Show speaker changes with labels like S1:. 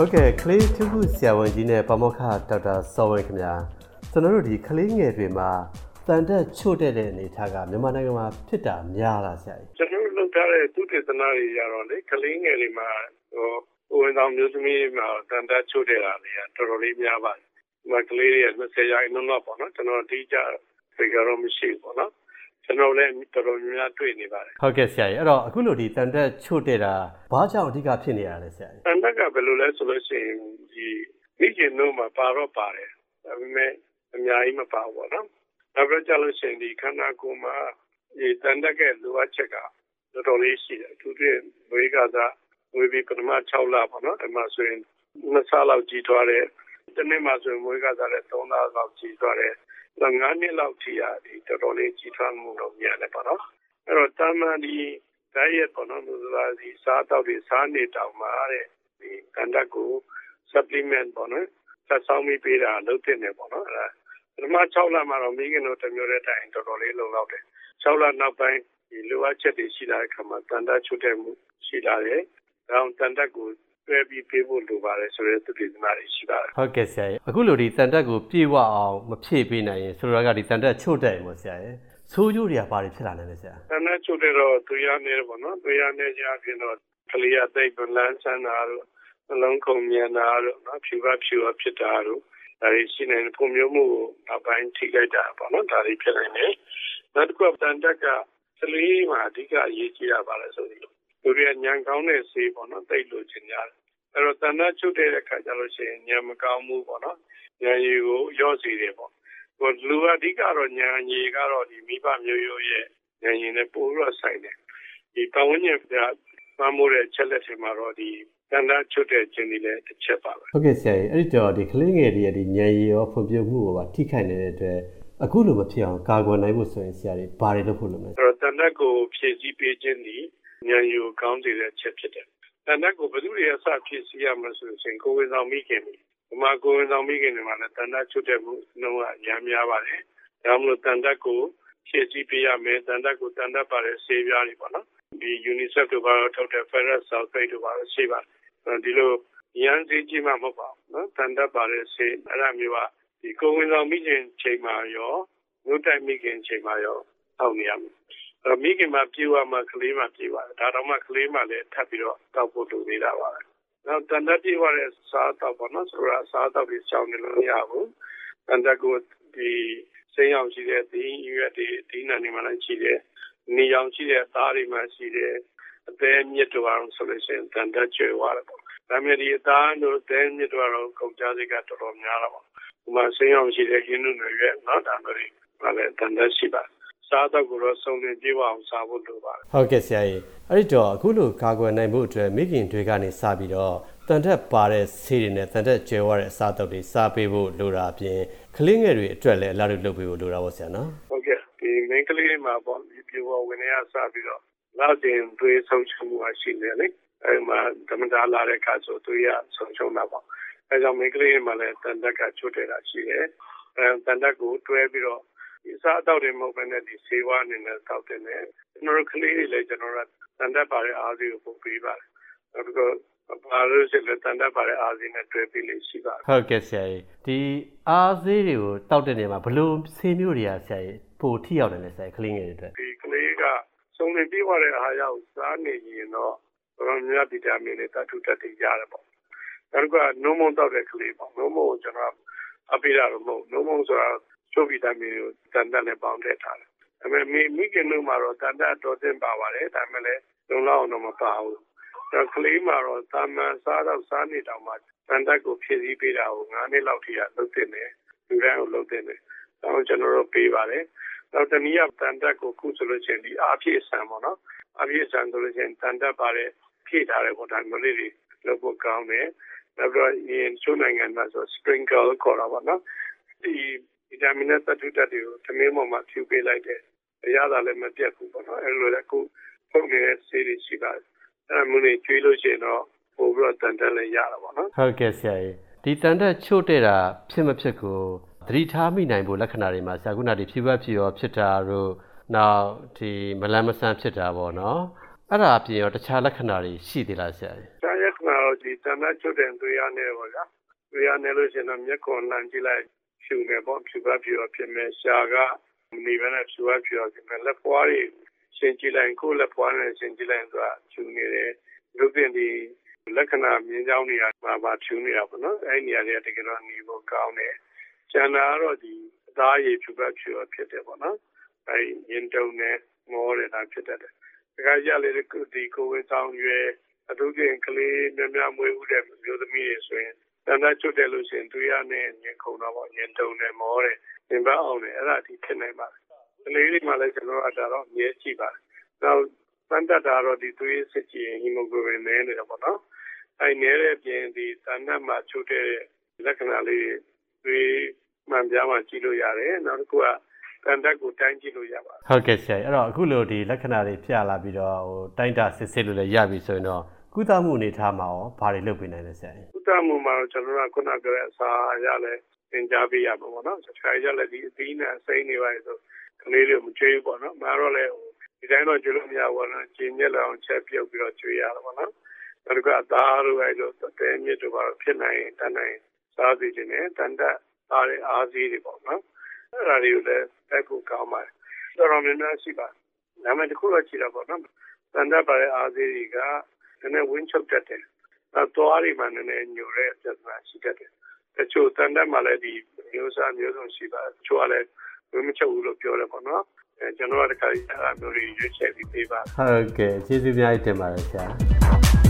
S1: ဟုတ်ကဲ့ကလေးထုခုဆရာဝန်ကြီးနဲ့ပမောက္ခဒေါက်တာစောဝင်းခင်ဗျာကျွန်တော်တို့ဒီကလေးငယ်တွေမှာတန်တက်ချို့တဲ့တဲ့အနေထားကမြန်မာနိုင်ငံမှာဖြစ်တာများလားဆရာကြီး
S2: ကျွန်တော်တို့လုပ်ထားတဲ့သူတေသနာတွေရတော့လေကလေးငယ်တွေမှာဟိုဝင်ဆောင်မျိုးသမီးမှာတန်တက်ချို့တဲ့တာတွေကတော်တော်လေးများပါတယ်ဒီမှာကလေးတွေ20ရာခိုင်နှုန်းတော့ပေါ့နော်ကျွန်တော်အတိအကျဖေကတော့မရှိဘူးပေါ့နော် ကျွန်တော်လည်းတော်တော်များများတွေ့နေပါတယ်
S1: ဟုတ်ကဲ့ဆရာကြီးအဲ့တော့အခုလိုဒီတန်တက်ချို့တဲ့တာဘာကြောင့်အဓိကဖြစ်နေရလဲဆရာကြီး
S2: တန်တက်ကဘယ်လိုလဲဆိုလို့ရှိရင်ဒီမိခင်တို့မှာပါတော့ပါတယ်ဒါပေမဲ့အများကြီးမပါဘူးပေါ့နော်နောက်ပြီးကြလို့ရှိရင်ဒီခန္ဓာကိုယ်မှာဒီတန်တက်ကလိုအပ်ချက်ကတော်တော်လေးရှိတယ်သူတို့ဝေကစားဝေပြီးပထမ6လပေါ့နော်ဒီမှာဆိုရင်နှစ်ဆလောက်ကြီးထွားတယ်တနေ့မှဆိုရင်ဝေကစားတဲ့3လလောက်ကြီးထွားတယ် ၅နှစ်လောက်ထိရဒီတော်တော်လေးကြီးထွားမှုတော့မြန်တယ်ပေါ့နော်အဲ့တော့တာမန်ဒီ diet ပေါ့နော်လို့ဆိုတာဒီစားတော့ဒီစားနေတောင်မှာတဲ့ဒီကန္တကို supplement ပေါ့နော်ဆက်ဆောင်ပြီးပေးတာလုပ်တင်တယ်ပေါ့နော်အဲ့ဒါပထမ6လမှာတော့မိခင်တို့တမျိုးတဲ့တိုင်တော်တော်လေးလုံလောက်တယ်6လနောက်ပိုင်းဒီလိုအပ်ချက်တွေရှိလာတဲ့အခါမှာတန်တချွတ်တဲ့မှုရှိလာတယ်။ဒါအောင်တန်တက်ကို တွဲပြီးပေးဖို့လိုပါတယ်ဆိုတဲ့သူတွေသမားတွေရှိပါတယ်
S1: ဟုတ်ကဲ့ဆရာကြီးအခုလိုဒီတန်တက်ကိုပြေဝအောင်မဖြည့်ပေးနိုင်ရင်ဆိုတော့ကဒီတန်တက်ချို့တဲ့ရင်ပေါ့ဆရာကြီးဆိုးကျိုးတွေကဘာတွေဖြစ်လာနိုင်လဲဆရာ
S2: တန်တက်ချို့တဲ့တော့သူရနေတယ်ပေါ့နော်သူရနေကြဖြစ်တော့ကလေးရသိပ်ပလန်းဆန်းတာတို့နှလုံးခုန်မြန်တာတို့နော်ဖြူကဖြူဖြစ်တာတို့ဒါတွေရှိနေပုံမျိုးမှုအပိုင်းထိခိုက်တာပေါ့နော်ဒါတွေဖြစ်နေတယ်နောက်တစ်ခုတန်တက်ကကလေးမှာအဓိကအရေးကြီးတာပါလဲဆိုရင် သူတွေကညံကောင်းတဲ့ဆေးပေါ့နော်တိတ်လို့ချင်ကြတယ်အဲ့တော့တဏှာချုပ်တဲ့အခါကျလို့ရှိရင်ညံမကောင်းမှုပေါ့နော်ညံရည်ကိုရော့စီတယ်ပေါ့ဟိုလူအဓိကတော့ညံရည်ကတော့ဒီမိဘမျိုးရိုးရဲ့ညံရည်နဲ့ပို့ပြီးဆိုင်တယ်ဒီပဝန်းကျင်ကမမိုးတဲ့ချက်လက်တွေမှာတော့ဒီတန်တာချွတ်တဲ့ခြင်းတွေလည်းတစ်ချက်ပါပဲ
S1: ဟုတ်ကဲ့ဆရာကြီးအဲ့ဒီတော့ဒီကလေးငယ်တွေရဲ့ဒီညံရည်ရောဖွံ့ဖြိုးမှုကိုပါထိခိုက်နေတဲ့အတွက်အခုလိုမဖြစ်အောင်ကာကွယ်နိုင်ဖို့ဆိုရင်ဆရာကြီးဘာတွေလုပ်ဖို့လုပ်မလဲ
S2: အဲ့တော့တန်တာကိုဖြည့်ဆည်းပေးခြင်းဒီ ညံရည်ကိုကောင်းစေတဲ့ချက်ဖြစ်တယ်တန်တက်ကိုဘယ်သူတွေအစဖြစ်စီရမလို့ဆိုရင်ကိုဝင်ဆောင်မိခင်တွေဒီမှာကိုဝင်ဆောင်မိခင်တွေမှာလည်းတန်တက်ချွတ်တဲ့မှုနှုန်းကအများများပါတယ်ဒါမှမဟုတ်တန်တက်ကိုဖြည့်ဆည်းပေးရမယ်တန်တက်ကိုတန်တက်ပါတဲ့ဆေးပြားတွေပေါ့နော်ဒီ UNICEF တို့ဘာလို့ထုတ်တဲ့ ferrous sulfate တို့ဘာလို့ရှိပါတယ်ဒီလိုရန်စီကြီးမှမဟုတ်ပါဘူးနော်တန်တက်ပါတဲ့ဆေးအဲ့ဒါမျိုးကဒီကိုဝင်ဆောင်မိခင်ချိန်မှာရောမြို့တိုက်မိခင်ချိန်မှာရောထောက်နေရမယ် မိခင်မှာပြေဝမှာကလေးမှာပြေဝတယ်ဒါတော့မှကလေးမှာလည်းထပ်ပြီးတော့တောက်ဖို့လိုနေတာပါပဲနောက်တန်တပြေဝတဲ့စားတော့ပေါ့နော်ဆိုတော့စားတော့ဒီချောင်းနေလို့မရဘူးတန်တကိုဒီစိမ်းအောင်ရှိတဲ့ဒီရွက်တွေဒီနာနေမှလည်းရှိတယ်နေအောင်ရှိတဲ့သားတွေမှရှိတယ်အသေးမြစ်တော်အောင်ဆိုလို့ရှိရင်တန်တကျွေသွားတယ်ပေါ့ဒါမြည်ဒီအသားတို့အသေးမြစ်တော်အောင်ကုန်ကြစိတ်ကတော်တော်များတာပေါ့ဒီမှာစိမ်းအောင်ရှိတဲ့ရင်းနှီးတွေရွက်နော်ဒါမျိုးတွေလည်းတန်တရှိပါတယ် စားတော့ကိုတော့စုံလင်ပြေဝအောင်စားဖို့လိုပါတယ်
S1: ဟုတ်ကဲ့ဆရာကြီးအဲ့ဒီတော့အခုလိုကာကွယ်နိုင်ဖို့အတွက်မိခင်တွေကနေစပြီးတော့တန်တက်ပါတဲ့ဆေးတွေနဲ့တန်တက်ကျွဲဝတဲ့အစားအသောက်တွေစားပေးဖို့လိုတာအပြင်ကလေးငယ်တွေအတွက်လည်းအလားတူလုပ်ပေးဖို့လိုတာပေါ့ဆရာနော်
S2: ဟုတ်ကဲ့ဒီမိန်းကလေးတွေမှာပေါ့ဒီပြေဝဝင်နေရစပြီးတော့လောက်တင်သွေးဆုံးရှုံးမှုရှိနေလေအဲ့မှာဓမ္မတာလာတဲ့အခါဆိုသွေးရဆုံးရှုံးတာပေါ့အဲကြောင့်မိန်းကလေးတွေမှာလည်းတန်တက်ကချွတ်တယ်တာရှိတယ်အဲတန်တက်ကိုတွဲပြီးတော့ ဒီစားတော့တွေမဟုတ်ဘဲနဲ့ဒီဆေးဝါးအနေနဲ့တောက်တယ်နဲ့ကျွန်တော်တို့ကလေးတွေလည်းကျွန်တော်တို့တန်တက်ပါတဲ့အားစီကိုပို့ပေးပါတယ်နောက်ပြီးတော့ဘာလို့ဆိုလဲတန်တက်ပါတဲ့အားစီနဲ့တွဲပြီးလေးရှိပါတယ်
S1: ဟုတ်ကဲ့ဆရာကြီးဒီအားစီတွေကိုတောက်တဲ့နေရာမှာဘလို့ဆေးမျိုးတွေကဆရာကြီးပိုထိရောက်တယ်လဲဆရာကြီးကလေးငယ်တွေအတွက်
S2: ဒီကလေးကစုံလင်ပြီးသွားတဲ့အားရောက်စားနေရင်တော့ဘာများဗီတာမင်တွေတထုတက်တွေရတယ်ပေါ့နောက်ကနိုးမုံတောက်တဲ့ကလေးပေါ့နိုးမုံကိုကျွန်တော်အပိရတော့မဟုတ်နိုးမုံဆိုတာ ချိုဗီတာမင်ကိုတန်တက်နဲ့ပေါင်းထည့်ထားတယ်။ဒါပေမဲ့မိခင်တို့မှာတော့တန်တက်တော်တင်ပါပါတယ်ဒါပေမဲ့လည်းလုံလောက်အောင်တော့မပါဘူး။ဒါကလေးမှာတော့တာမန်စားတော့စားနေတောင်မှတန်တက်ကိုဖြည့်ဆည်းပေးတာကို9နှစ်လောက်ထိကလုပ်တင်တယ်။လူတိုင်းကိုလုပ်တင်တယ်။ဒါကိုကျွန်တော်တို့ပေးပါတယ်။နောက်တနည်းတန်တက်ကိုခုဆိုလို့ချင်းဒီအားဖြည့်ဆန်ပေါ့နော်။အားဖြည့်ဆန်ဆိုလို့ချင်းတန်တက်ပါတဲ့ဖြည့်ထားတဲ့ပေါ့ဒါမျိုးလေးတွေလုပ်ဖို့ကောင်းတယ်။နောက်တော့ဒီချိုးနိုင်ငံမှာဆို sprinkle ခေါ်တာပေါ့နော်။ဒီ ဗီတာမင်နဲ့သတ္တုဓာတ်တွေကိုသမင်းပေါ်မှာဖြူပေးလိုက်တယ်။အရသာလည်းမပြတ်ဘူးပေါ့နော်။အဲလိုလည်းအခုထုတ်နေတဲ့ဆေးတွေရှိပါတယ်။အဲမျိုးတွေကျွေးလို့ရှိရင်တော့ပိုပြီးတော့တန်တက်လည်းရတာပေါ့နော်။
S1: ဟုတ်ကဲ့ဆရာကြီး။ဒီတန်တက်ချို့တဲ့တာဖြစ်မဖြစ်ကိုသတိထားမိနိုင်ဖို့လက္ခဏာတွေမှာဆရာခုနဒီဖြူဘက်ဖြူရောဖြစ်တာတို့နောက်ဒီမလန်းမဆန်းဖြစ်တာပေါ့နော်။အဲ့ဒါအပြင်ရောတခြားလက္ခဏာတွေရှိသေးလားဆရာကြီး။
S2: တခြားလက္ခဏာတော့ဒီတဏှာချုပ်တဲ့သွေးရနေပေါ့ဗျာသွေးရနေလို့ရှိရင်တော့မျက်ခွန်လှန်ကြည့်လိုက် ဖြူနေပေါ့ဖြူပါဖြူဖြစ်မယ်ရှာကနေပဲနဲ့ဖြူပါဖြူဖြစ်မယ်လက်ပွားတွေရှင်းကြည့်လိုက်ကိုလက်ပွားနဲ့ရှင်းကြည့်လိုက်ဆိုတာဖြူနေတယ်လူပြင်ဒီလက္ခဏာမြင်ကြောင်းနေရာမှာပါဖြူနေတာပေါ့နော်အဲ့နေရာတွေကတကယ်တော့နေဖို့ကောင်းတယ်ကျန်တာကတော့ဒီအသားရည်ဖြူပါဖြူဖြစ်တယ်ပေါ့နော်အဲ့ရင်တုံနဲ့မောတယ်ဒါဖြစ်တတ်တယ်တခါကြလေဒီကိုဝင်ဆောင်ရွယ်အထူးဖြင့်ကလေးများများမွေးဦးတဲ့မျိုးသမီးတွေဆိုရင် တန်တချွတ်တယ်လို့ရှိရင်သူရနဲ့ညင်ခုံတော့ပေါ့ညင်တုံနဲ့မောတယ်သင်ပန်းအောင်တယ်အဲ့ဒါဒီဖြစ်နိုင်ပါတယ်ကလေးတွေမှလည်းကျွန်တော်အတားတော့မြဲကြည့်ပါတယ်နောက်တန်တတာတော့ဒီသွေးစစ်ကြည့်ဟီမိုဂလိုဘင်နည်းနေတော့ပေါ့နော်အဲ့နည်းတဲ့အပြင်ဒီတန်တမှာချွတ်တဲ့လက္ခဏာလေးသွေးမှန်ပြားမှကြည့်လို့ရတယ်နောက်တစ်ခုကတန်တက်ကိုတိုင်းကြည့်လို့ရပါတယ်
S1: ဟုတ်ကဲ့ဆရာအဲ့တော့အခုလိုဒီလက္ခဏာတွေပြလာပြီးတော့ဟိုတိုင်းတာစစ်စစ်လို့လည်းရပြီဆိုရင်တော့ ကုသမှုအနေထားမှာရောဘာတွေလုပ်ပေးနိုင်လဲဆရာ
S2: ကုသမှုမှာကျွန်တော်ကခုနကပြောတဲ့အစာရလဲသင်ကြားပေးရမှာပေါ့နော်ဆရာရလဲဒီအသီးနဲ့အစိမ်းတွေပါဆိုကလေးတွေမကြွေးဘူးပေါ့နော်မာတော့လဲဒီတိုင်းတော့ကျွလို့မရဘူးနော်ကျင်းညက်လောင်ချက်ပြုတ်ပြီးတော့ကျွေးရတာပေါ့နော်နောက်ကအသားတို့အဲလိုတဲမြစ်တို့ပါဖြစ်နိုင်တန်နိုင်စားစီခြင်းနဲ့တန်တအားတဲ့အားစီးတွေပေါ့နော်အဲ့ဒါတွေကိုလည်းတိုက်ဖို့ကောင်းပါတယ်တော်တော်များများရှိပါတယ်နာမည်တစ်ခုတော့ရှိတာပေါ့နော်တန်တပါတဲ့အားစီးတွေက နည်းနည်း ဝင်းချုပ်တတ်တယ်။အဲသွားတွေမှာ နည်းနည်းညိုတဲ့ပြဿနာ ရှိတတ်တယ်။တချို့တန်တက်မှာလည်းဒီမျိုးစားမျိုးစုံ ရှိပါတယ်။တချို့ကလည်း ဝင်းမချုပ်ဘူးလို့ ပြောတယ်ပေါ့နော်။အဲကျွန်တော်ကတခါကြီးအဲ့လိုမျိုးတွေ ရွေးချယ်ပြီး ပေးပါ
S1: ဟုတ်ကဲ့ ကျေးဇူးများတင်ပါတယ် ဆရာ